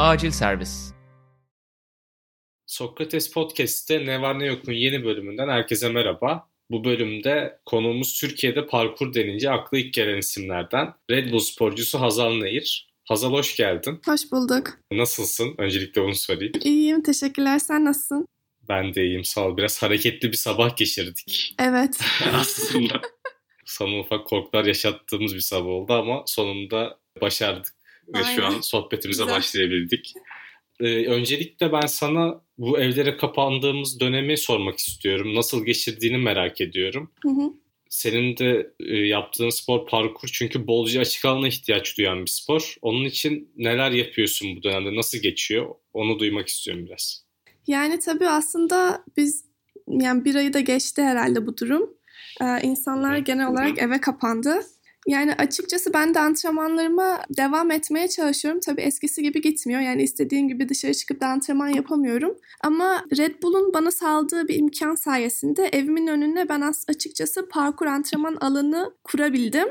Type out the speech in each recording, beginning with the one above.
Acil Servis Sokrates Podcast'te Ne Var Ne Yok'un yeni bölümünden herkese merhaba. Bu bölümde konuğumuz Türkiye'de parkur denince aklı ilk gelen isimlerden Red Bull sporcusu Hazal Nehir. Hazal hoş geldin. Hoş bulduk. Nasılsın? Öncelikle onu sorayım. İyiyim, teşekkürler. Sen nasılsın? Ben de iyiyim, sağ ol. Biraz hareketli bir sabah geçirdik. Evet. Aslında sana ufak korkular yaşattığımız bir sabah oldu ama sonunda başardık. Ve şu an sohbetimize Güzel. başlayabildik. Ee, öncelikle ben sana bu evlere kapandığımız dönemi sormak istiyorum. Nasıl geçirdiğini merak ediyorum. Hı hı. Senin de e, yaptığın spor parkur çünkü bolca açık alana ihtiyaç duyan bir spor. Onun için neler yapıyorsun bu dönemde? Nasıl geçiyor? Onu duymak istiyorum biraz. Yani tabii aslında biz yani bir ayı da geçti herhalde bu durum. Ee, insanlar genel olarak eve kapandı. Yani açıkçası ben de antrenmanlarıma devam etmeye çalışıyorum. Tabii eskisi gibi gitmiyor. Yani istediğim gibi dışarı çıkıp da antrenman yapamıyorum. Ama Red Bull'un bana sağladığı bir imkan sayesinde evimin önüne ben as- açıkçası parkur antrenman alanı kurabildim.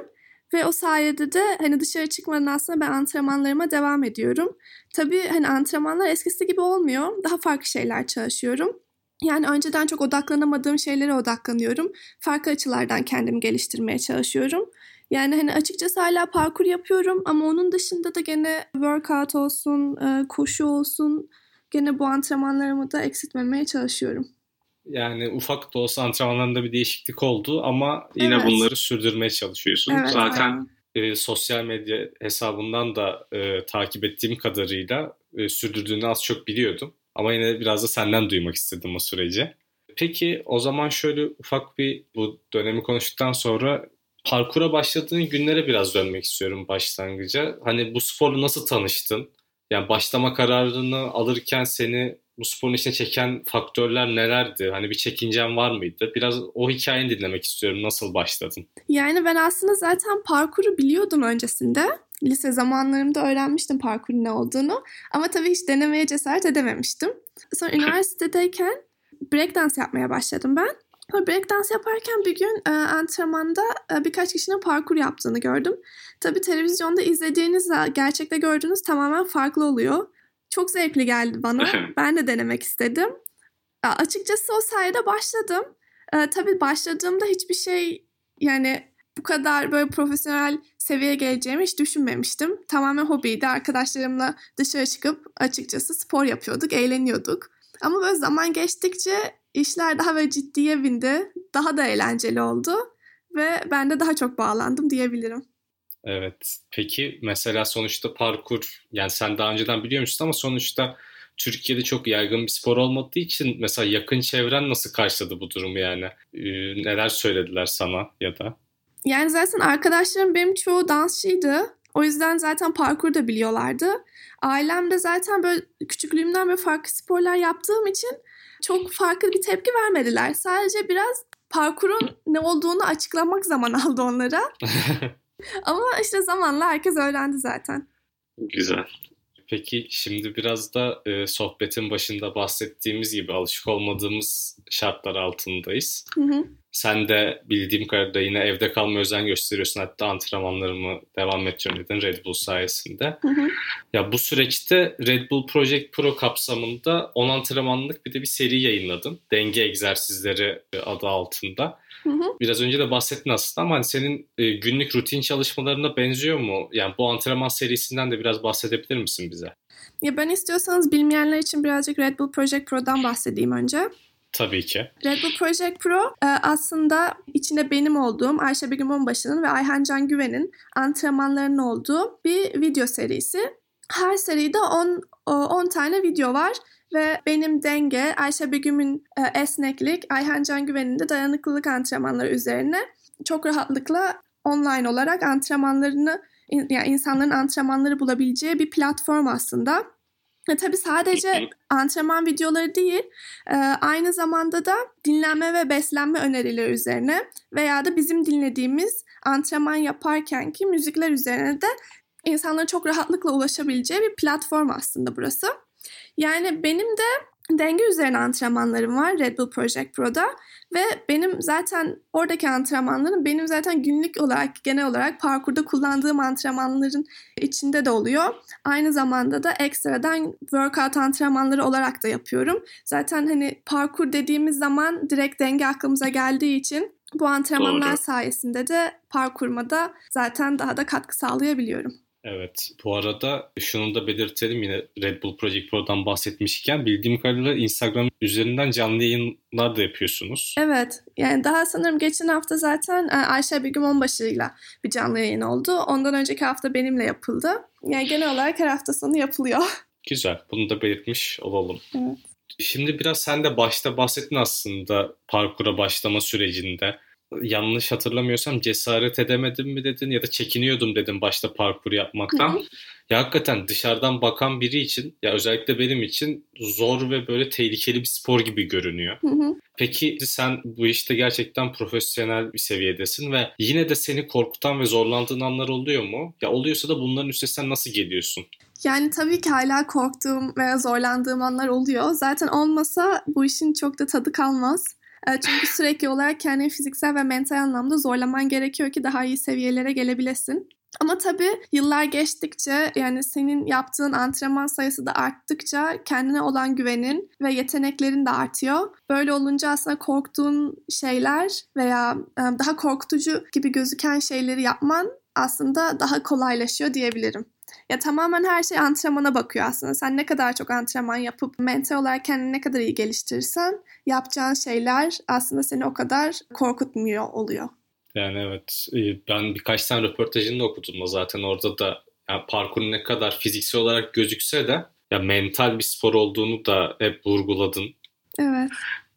Ve o sayede de hani dışarı çıkmadan aslında ben antrenmanlarıma devam ediyorum. Tabii hani antrenmanlar eskisi gibi olmuyor. Daha farklı şeyler çalışıyorum. Yani önceden çok odaklanamadığım şeylere odaklanıyorum. Farklı açılardan kendimi geliştirmeye çalışıyorum. Yani hani açıkçası hala parkur yapıyorum ama onun dışında da gene workout olsun, e, koşu olsun gene bu antrenmanlarımı da eksiltmemeye çalışıyorum. Yani ufak da olsa antrenmanlarında bir değişiklik oldu ama yine Evet. bunları sürdürmeye çalışıyorsun. Evet, Zaten aynen. e, sosyal medya hesabından da e, takip ettiğim kadarıyla e, sürdürdüğünü az çok biliyordum. Ama yine biraz da senden duymak istedim o süreci. Peki o zaman şöyle ufak bir bu dönemi konuştuktan sonra parkura başladığın günlere biraz dönmek istiyorum başlangıca. Hani bu sporla nasıl tanıştın? Yani başlama kararını alırken seni bu sporun içine çeken faktörler nelerdi? Hani bir çekincen var mıydı? Biraz o hikayeni dinlemek istiyorum. Nasıl başladın? Yani ben aslında zaten parkuru biliyordum öncesinde. Lise zamanlarımda öğrenmiştim parkurun ne olduğunu. Ama tabii hiç denemeye cesaret edememiştim. Sonra üniversitedeyken breakdance yapmaya başladım ben. Breakdance yaparken bir gün e, antrenmanda e, birkaç kişinin parkur yaptığını gördüm. Tabii televizyonda izlediğinizle gerçekte gördüğünüz tamamen farklı oluyor. Çok zevkli geldi bana. Ben de denemek istedim. Ya, açıkçası o sayede başladım. E, tabii başladığımda hiçbir şey yani bu kadar böyle profesyonel seviyeye geleceğimi hiç düşünmemiştim. Tamamen hobiydi. Arkadaşlarımla dışarı çıkıp açıkçası spor yapıyorduk, eğleniyorduk. Ama böyle zaman geçtikçe işler daha böyle ciddiye bindi. Daha da eğlenceli oldu. Ve ben de daha çok bağlandım diyebilirim. Evet. Peki mesela sonuçta parkur yani sen daha önceden biliyor musun ama sonuçta Türkiye'de çok yaygın bir spor olmadığı için mesela yakın çevren nasıl karşıladı bu durumu yani? Ee, neler söylediler sana ya da? Yani zaten arkadaşlarım benim çoğu dansçıydı. O yüzden zaten parkur da biliyorlardı. Ailem de zaten böyle küçüklüğümden böyle farklı sporlar yaptığım için çok farklı bir tepki vermediler. Sadece biraz parkurun ne olduğunu açıklamak zaman aldı onlara. Ama işte zamanla herkes öğrendi zaten. Güzel. Peki şimdi biraz da e, sohbetin başında bahsettiğimiz gibi alışık olmadığımız şartlar altındayız. Hı hı. Sen de bildiğim kadarıyla yine evde kalmaya özen gösteriyorsun. Hatta antrenmanlarımı devam ettiriyorum dedin Red Bull sayesinde. Hı hı. Ya bu süreçte Red Bull Project Pro kapsamında 10 antrenmanlık bir de bir seri yayınladın. Denge egzersizleri e, adı altında. Hı hı. Biraz önce de bahsettin aslında ama hani senin e, günlük rutin çalışmalarına benziyor mu? Yani bu antrenman serisinden de biraz bahsedebilir misin bize? Ya ben istiyorsanız bilmeyenler için birazcık Red Bull Project Pro'dan bahsedeyim önce. Tabii ki. Red Bull Project Pro e, aslında içinde benim olduğum Ayşe Begüm Onbaşı'nın ve Ayhan Can Güven'in antrenmanlarının olduğu bir video serisi. Her seride 10 o, 10 tane video var ve benim denge, Ayşe Begüm'ün e, esneklik, Ayhan Can Güven'in de dayanıklılık antrenmanları üzerine çok rahatlıkla online olarak antrenmanlarını yani insanların antrenmanları bulabileceği bir platform aslında. E, tabii sadece antrenman videoları değil, e, aynı zamanda da dinlenme ve beslenme önerileri üzerine veya da bizim dinlediğimiz antrenman yaparkenki müzikler üzerine de insanların çok rahatlıkla ulaşabileceği bir platform aslında burası. Yani benim de denge üzerine antrenmanlarım var Red Bull Project Pro'da ve benim zaten oradaki antrenmanlarım benim zaten günlük olarak genel olarak parkurda kullandığım antrenmanların içinde de oluyor. Aynı zamanda da ekstradan workout antrenmanları olarak da yapıyorum. Zaten hani parkur dediğimiz zaman direkt denge aklımıza geldiği için bu antrenmanlar Doğru. sayesinde de parkurma da zaten daha da katkı sağlayabiliyorum. Evet. Bu arada şunu da belirtelim yine Red Bull Project Pro'dan bahsetmişken bildiğim kadarıyla Instagram üzerinden canlı yayınlar da yapıyorsunuz. Evet. Yani daha sanırım geçen hafta zaten e, Ayşe Begüm Onbaşı'yla bir canlı yayın oldu. Ondan önceki hafta benimle yapıldı. Yani genel olarak her hafta sonu yapılıyor. Güzel. Bunu da belirtmiş olalım. Evet. Şimdi biraz sen de başta bahsettin aslında parkura başlama sürecinde yanlış hatırlamıyorsam cesaret edemedim mi dedin ya da çekiniyordum dedim başta parkur yapmaktan. ya hakikaten dışarıdan bakan biri için ya özellikle benim için zor ve böyle tehlikeli bir spor gibi görünüyor. Peki sen bu işte gerçekten profesyonel bir seviyedesin ve yine de seni korkutan ve zorlandığın anlar oluyor mu? Ya oluyorsa da bunların üstesinden nasıl geliyorsun? Yani tabii ki hala korktuğum veya zorlandığım anlar oluyor. Zaten olmasa bu işin çok da tadı kalmaz. Ee, çünkü sürekli olarak kendini fiziksel ve mental anlamda zorlaman gerekiyor ki daha iyi seviyelere gelebilesin. Ama tabii yıllar geçtikçe yani senin yaptığın antrenman sayısı da arttıkça kendine olan güvenin ve yeteneklerin de artıyor. Böyle olunca aslında korktuğun şeyler veya e, daha korkutucu gibi gözüken şeyleri yapman aslında daha kolaylaşıyor diyebilirim. Ya tamamen her şey antrenmana bakıyor aslında. Sen ne kadar çok antrenman yapıp mental olarak kendini ne kadar iyi geliştirirsen yapacağın şeyler aslında seni o kadar korkutmuyor oluyor. Yani evet ben birkaç tane röportajını da okudum da zaten orada da yani parkurun ne kadar fiziksel olarak gözükse de ya mental bir spor olduğunu da hep vurguladın. Evet.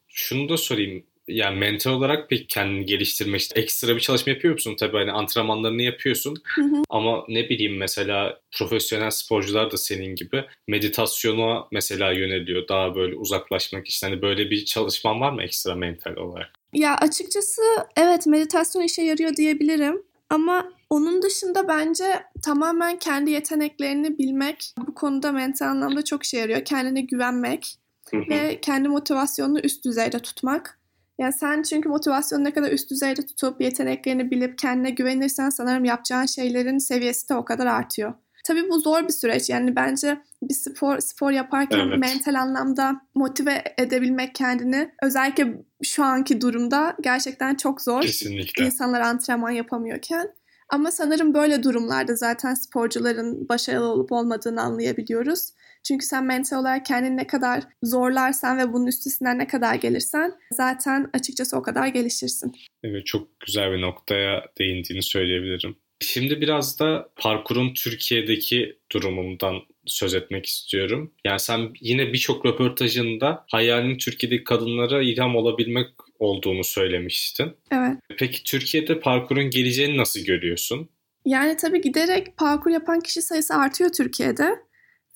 Şunu da sorayım yani mental olarak pek kendini geliştirmek işte ekstra bir çalışma yapıyor musun? Tabii hani antrenmanlarını yapıyorsun hı hı. ama ne bileyim mesela profesyonel sporcular da senin gibi meditasyona mesela yöneliyor. Daha böyle uzaklaşmak için. Hani böyle bir çalışman var mı ekstra mental olarak? Ya açıkçası evet meditasyon işe yarıyor diyebilirim. Ama onun dışında bence tamamen kendi yeteneklerini bilmek bu konuda mental anlamda çok işe yarıyor. Kendine güvenmek ve kendi motivasyonunu üst düzeyde tutmak. Yani sen çünkü motivasyonu ne kadar üst düzeyde tutup yeteneklerini bilip kendine güvenirsen sanırım yapacağın şeylerin seviyesi de o kadar artıyor. Tabii bu zor bir süreç. Yani bence bir spor spor yaparken evet. mental anlamda motive edebilmek kendini özellikle şu anki durumda gerçekten çok zor. Kesinlikle. İnsanlar antrenman yapamıyorken. Ama sanırım böyle durumlarda zaten sporcuların başarılı olup olmadığını anlayabiliyoruz. Çünkü sen mental olarak kendini ne kadar zorlarsan ve bunun üstesinden ne kadar gelirsen zaten açıkçası o kadar gelişirsin. Evet çok güzel bir noktaya değindiğini söyleyebilirim. Şimdi biraz da parkurun Türkiye'deki durumundan söz etmek istiyorum. Yani sen yine birçok röportajında hayalin Türkiye'deki kadınlara ilham olabilmek olduğunu söylemiştin. Evet. Peki Türkiye'de parkurun geleceğini nasıl görüyorsun? Yani tabii giderek parkur yapan kişi sayısı artıyor Türkiye'de.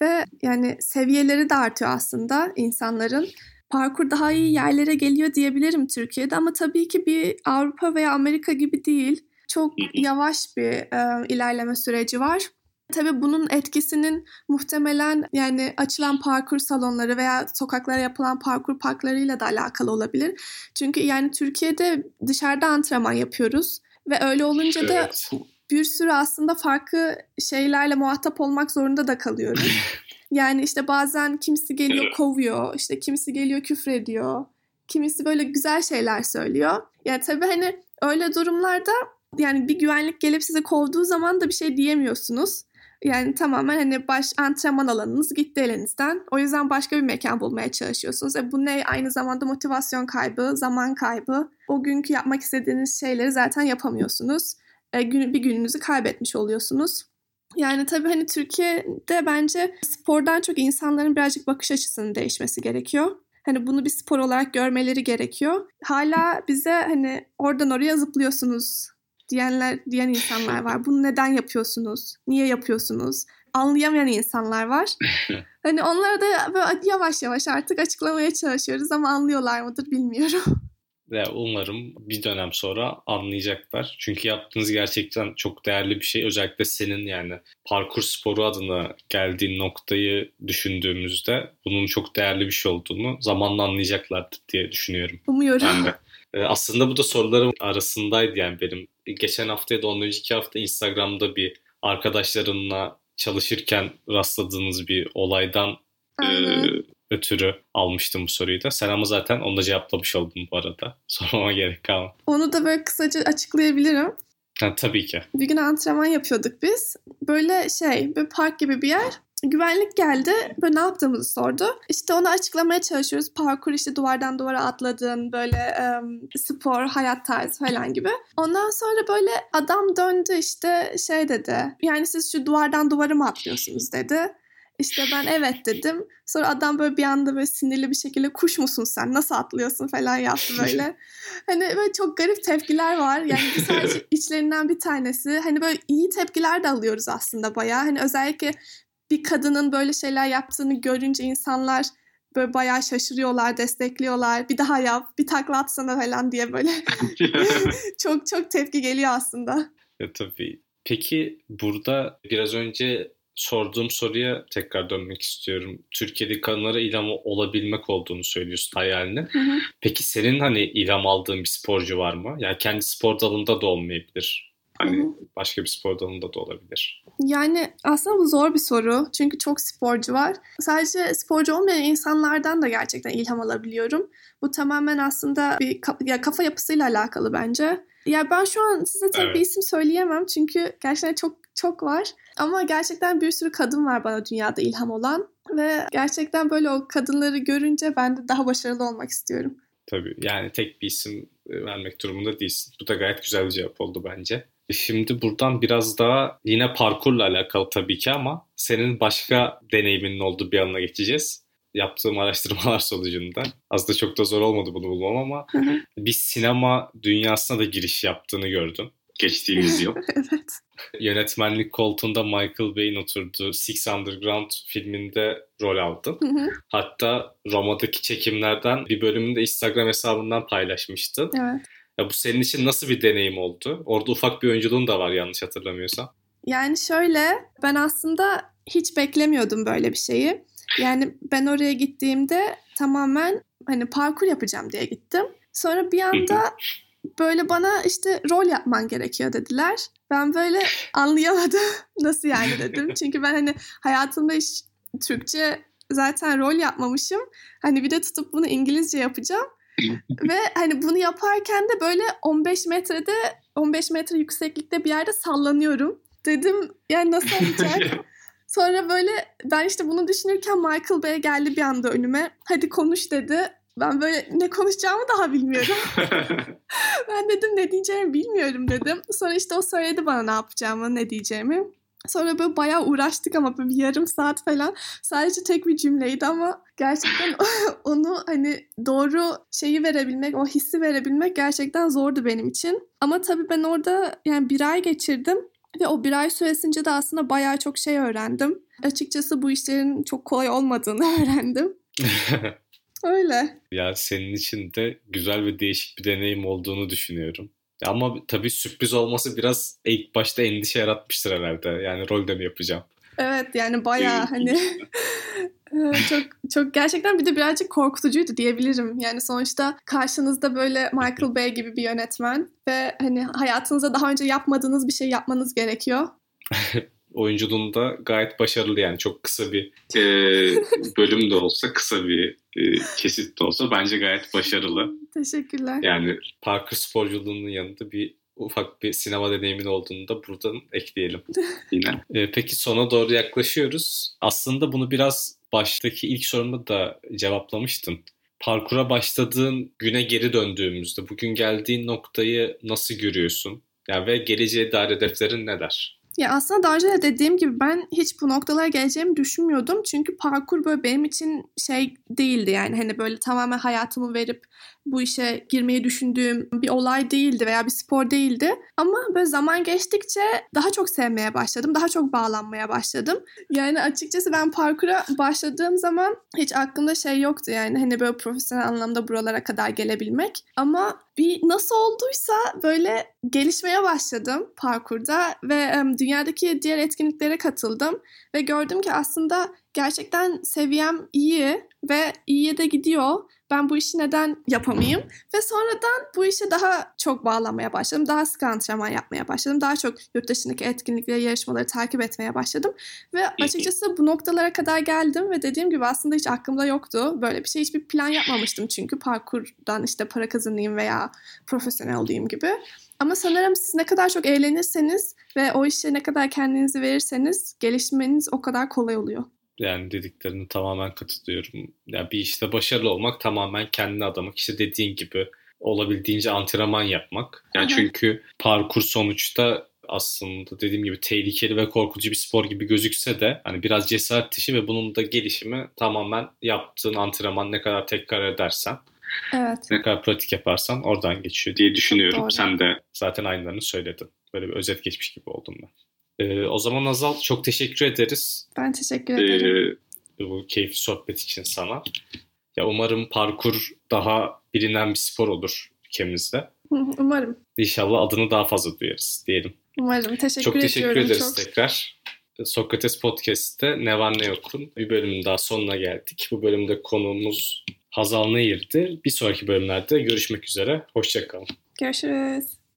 Ve yani seviyeleri de artıyor aslında insanların. Parkur daha iyi yerlere geliyor diyebilirim Türkiye'de ama tabii ki bir Avrupa veya Amerika gibi değil. Çok yavaş bir e, ilerleme süreci var. Tabii bunun etkisinin muhtemelen yani açılan parkur salonları veya sokaklara yapılan parkur parklarıyla da alakalı olabilir. Çünkü yani Türkiye'de dışarıda antrenman yapıyoruz ve öyle olunca da bir sürü aslında farklı şeylerle muhatap olmak zorunda da kalıyoruz. Yani işte bazen kimisi geliyor kovuyor, işte kimisi geliyor küfür ediyor, kimisi böyle güzel şeyler söylüyor. Yani tabii hani öyle durumlarda yani bir güvenlik gelip sizi kovduğu zaman da bir şey diyemiyorsunuz. Yani tamamen hani baş antrenman alanınız gitti elinizden. O yüzden başka bir mekan bulmaya çalışıyorsunuz. E bu ne? Aynı zamanda motivasyon kaybı, zaman kaybı. O günkü yapmak istediğiniz şeyleri zaten yapamıyorsunuz. E, gün, bir gününüzü kaybetmiş oluyorsunuz. Yani tabii hani Türkiye'de bence spordan çok insanların birazcık bakış açısının değişmesi gerekiyor. Hani bunu bir spor olarak görmeleri gerekiyor. Hala bize hani oradan oraya zıplıyorsunuz diyenler diyen insanlar var. Bunu neden yapıyorsunuz? Niye yapıyorsunuz? Anlayamayan insanlar var. Hani onlara da böyle yavaş yavaş artık açıklamaya çalışıyoruz ama anlıyorlar mıdır bilmiyorum. Ve umarım bir dönem sonra anlayacaklar. Çünkü yaptığınız gerçekten çok değerli bir şey. Özellikle senin yani parkur sporu adına geldiğin noktayı düşündüğümüzde bunun çok değerli bir şey olduğunu zamanla anlayacaklardır diye düşünüyorum. Umuyorum. Ben de. Ee, aslında bu da sorularım arasındaydı yani benim. Geçen hafta ya da ondan önceki hafta Instagram'da bir arkadaşlarınla çalışırken rastladığınız bir olaydan e, ötürü almıştım bu soruyu da. Sen ama zaten onu da cevaplamış oldun bu arada. Sormama gerek kalmadı. Onu da böyle kısaca açıklayabilirim. Ha, tabii ki. Bir gün antrenman yapıyorduk biz. Böyle şey, bir park gibi bir yer. Güvenlik geldi. Böyle ne yaptığımızı sordu. İşte onu açıklamaya çalışıyoruz. Parkur işte duvardan duvara atladığın böyle um, spor, hayat tarzı falan gibi. Ondan sonra böyle adam döndü işte şey dedi. Yani siz şu duvardan duvara mı atlıyorsunuz dedi. İşte ben evet dedim. Sonra adam böyle bir anda böyle sinirli bir şekilde kuş musun sen nasıl atlıyorsun falan yaptı böyle. hani böyle çok garip tepkiler var. Yani bu sadece içlerinden bir tanesi. Hani böyle iyi tepkiler de alıyoruz aslında bayağı. Hani özellikle bir kadının böyle şeyler yaptığını görünce insanlar böyle bayağı şaşırıyorlar, destekliyorlar. Bir daha yap, bir takla atsana falan diye böyle çok çok tepki geliyor aslında. Ya, tabii. Peki burada biraz önce sorduğum soruya tekrar dönmek istiyorum. Türkiye'de kadınlara ilham olabilmek olduğunu söylüyorsun hayalini. Hı hı. Peki senin hani ilham aldığın bir sporcu var mı? Yani kendi spor dalında da olmayabilir. Hani hı hı. başka bir spor dalında da olabilir. Yani aslında bu zor bir soru. Çünkü çok sporcu var. Sadece sporcu olmayan insanlardan da gerçekten ilham alabiliyorum. Bu tamamen aslında bir kafa yapısıyla alakalı bence. Ya ben şu an size tek evet. bir isim söyleyemem çünkü gerçekten çok çok var. Ama gerçekten bir sürü kadın var bana dünyada ilham olan. Ve gerçekten böyle o kadınları görünce ben de daha başarılı olmak istiyorum. Tabii yani tek bir isim e, vermek durumunda değilsin. Bu da gayet güzel bir cevap oldu bence. E, şimdi buradan biraz daha yine parkurla alakalı tabii ki ama senin başka deneyiminin olduğu bir alana geçeceğiz. Yaptığım araştırmalar sonucunda. Aslında çok da zor olmadı bunu bulmam ama bir sinema dünyasına da giriş yaptığını gördüm geçtiğimiz yıl. evet. Yönetmenlik koltuğunda Michael Bay'in oturduğu Six Underground filminde rol. Hı hı. Hatta Roma'daki çekimlerden bir bölümünü de Instagram hesabından paylaşmıştın. Evet. Ya bu senin için nasıl bir deneyim oldu? Orada ufak bir oyunculuğun da var yanlış hatırlamıyorsam. Yani şöyle ben aslında hiç beklemiyordum böyle bir şeyi. Yani ben oraya gittiğimde tamamen hani parkur yapacağım diye gittim. Sonra bir anda böyle bana işte rol yapman gerekiyor dediler. Ben böyle anlayamadım. Nasıl yani dedim. Çünkü ben hani hayatımda hiç Türkçe zaten rol yapmamışım. Hani bir de tutup bunu İngilizce yapacağım. Ve hani bunu yaparken de böyle 15 metrede 15 metre yükseklikte bir yerde sallanıyorum. Dedim yani nasıl olacak? Sonra böyle ben işte bunu düşünürken Michael Bay geldi bir anda önüme. Hadi konuş dedi. Ben böyle ne konuşacağımı daha bilmiyorum. ben dedim ne diyeceğimi bilmiyorum dedim. Sonra işte o söyledi bana ne yapacağımı, ne diyeceğimi. Sonra böyle bayağı uğraştık ama böyle bir yarım saat falan. Sadece tek bir cümleydi ama gerçekten onu hani doğru şeyi verebilmek, o hissi verebilmek gerçekten zordu benim için. Ama tabii ben orada yani bir ay geçirdim. Ve o bir ay süresince de aslında bayağı çok şey öğrendim. Açıkçası bu işlerin çok kolay olmadığını öğrendim. Öyle. Ya senin için de güzel ve değişik bir deneyim olduğunu düşünüyorum. Ama tabii sürpriz olması biraz ilk başta endişe yaratmıştır herhalde. Yani rolde mi yapacağım? Evet yani bayağı hani çok çok gerçekten bir de birazcık korkutucuydu diyebilirim. Yani sonuçta karşınızda böyle Michael Bay gibi bir yönetmen ve hani hayatınızda daha önce yapmadığınız bir şey yapmanız gerekiyor. oyunculuğunda gayet başarılı yani çok kısa bir e, bölüm de olsa kısa bir e, kesit de olsa bence gayet başarılı. Teşekkürler. Yani parkur sporculuğunun yanında bir ufak bir sinema deneyimin olduğunu da buradan ekleyelim yine. E, peki sona doğru yaklaşıyoruz. Aslında bunu biraz baştaki ilk sorumda da cevaplamıştın. Parkura başladığın güne geri döndüğümüzde bugün geldiğin noktayı nasıl görüyorsun? Yani ve geleceğe dair hedeflerin neler? Ya aslında daha önce de dediğim gibi ben hiç bu noktalara geleceğimi düşünmüyordum. Çünkü parkur böyle benim için şey değildi yani hani böyle tamamen hayatımı verip bu işe girmeyi düşündüğüm bir olay değildi veya bir spor değildi. Ama böyle zaman geçtikçe daha çok sevmeye başladım. Daha çok bağlanmaya başladım. Yani açıkçası ben parkura başladığım zaman hiç aklımda şey yoktu yani hani böyle profesyonel anlamda buralara kadar gelebilmek. Ama bir nasıl olduysa böyle gelişmeye başladım parkurda ve dünyadaki diğer etkinliklere katıldım ve gördüm ki aslında gerçekten seviyem iyi ve iyiye de gidiyor. Ben bu işi neden yapamayayım? Ve sonradan bu işe daha çok bağlanmaya başladım. Daha sık antrenman yapmaya başladım. Daha çok yurt dışındaki etkinlikleri, yarışmaları takip etmeye başladım. Ve açıkçası bu noktalara kadar geldim ve dediğim gibi aslında hiç aklımda yoktu. Böyle bir şey hiçbir plan yapmamıştım çünkü parkurdan işte para kazanayım veya profesyonel olayım gibi. Ama sanırım siz ne kadar çok eğlenirseniz ve o işe ne kadar kendinizi verirseniz gelişmeniz o kadar kolay oluyor. Yani dediklerini tamamen katılıyorum. Yani bir işte başarılı olmak tamamen kendini adamak. İşte dediğin gibi olabildiğince antrenman yapmak. Yani çünkü parkur sonuçta aslında dediğim gibi tehlikeli ve korkutucu bir spor gibi gözükse de hani biraz cesaret işi ve bunun da gelişimi tamamen yaptığın antrenman ne kadar tekrar edersen Evet. ne kadar pratik yaparsan oradan geçiyor diye düşünüyorum. doğru. Sen de zaten aynılarını söyledin. Böyle bir özet geçmiş gibi oldum ben. Ee, o zaman Azal çok teşekkür ederiz. Ben teşekkür ederim. Ee, bu keyifli sohbet için sana. Ya umarım parkur daha bilinen bir spor olur ülkemizde. Umarım. İnşallah adını daha fazla duyarız diyelim. Umarım. Teşekkür çok teşekkür ediyorum. ederiz Çok. tekrar. Sokrates Podcast'te Ne Var Ne Yok'un bir bölümün daha sonuna geldik. Bu bölümde konuğumuz Hazal Nehir'di. Bir sonraki bölümlerde görüşmek üzere. Hoşçakalın. Görüşürüz.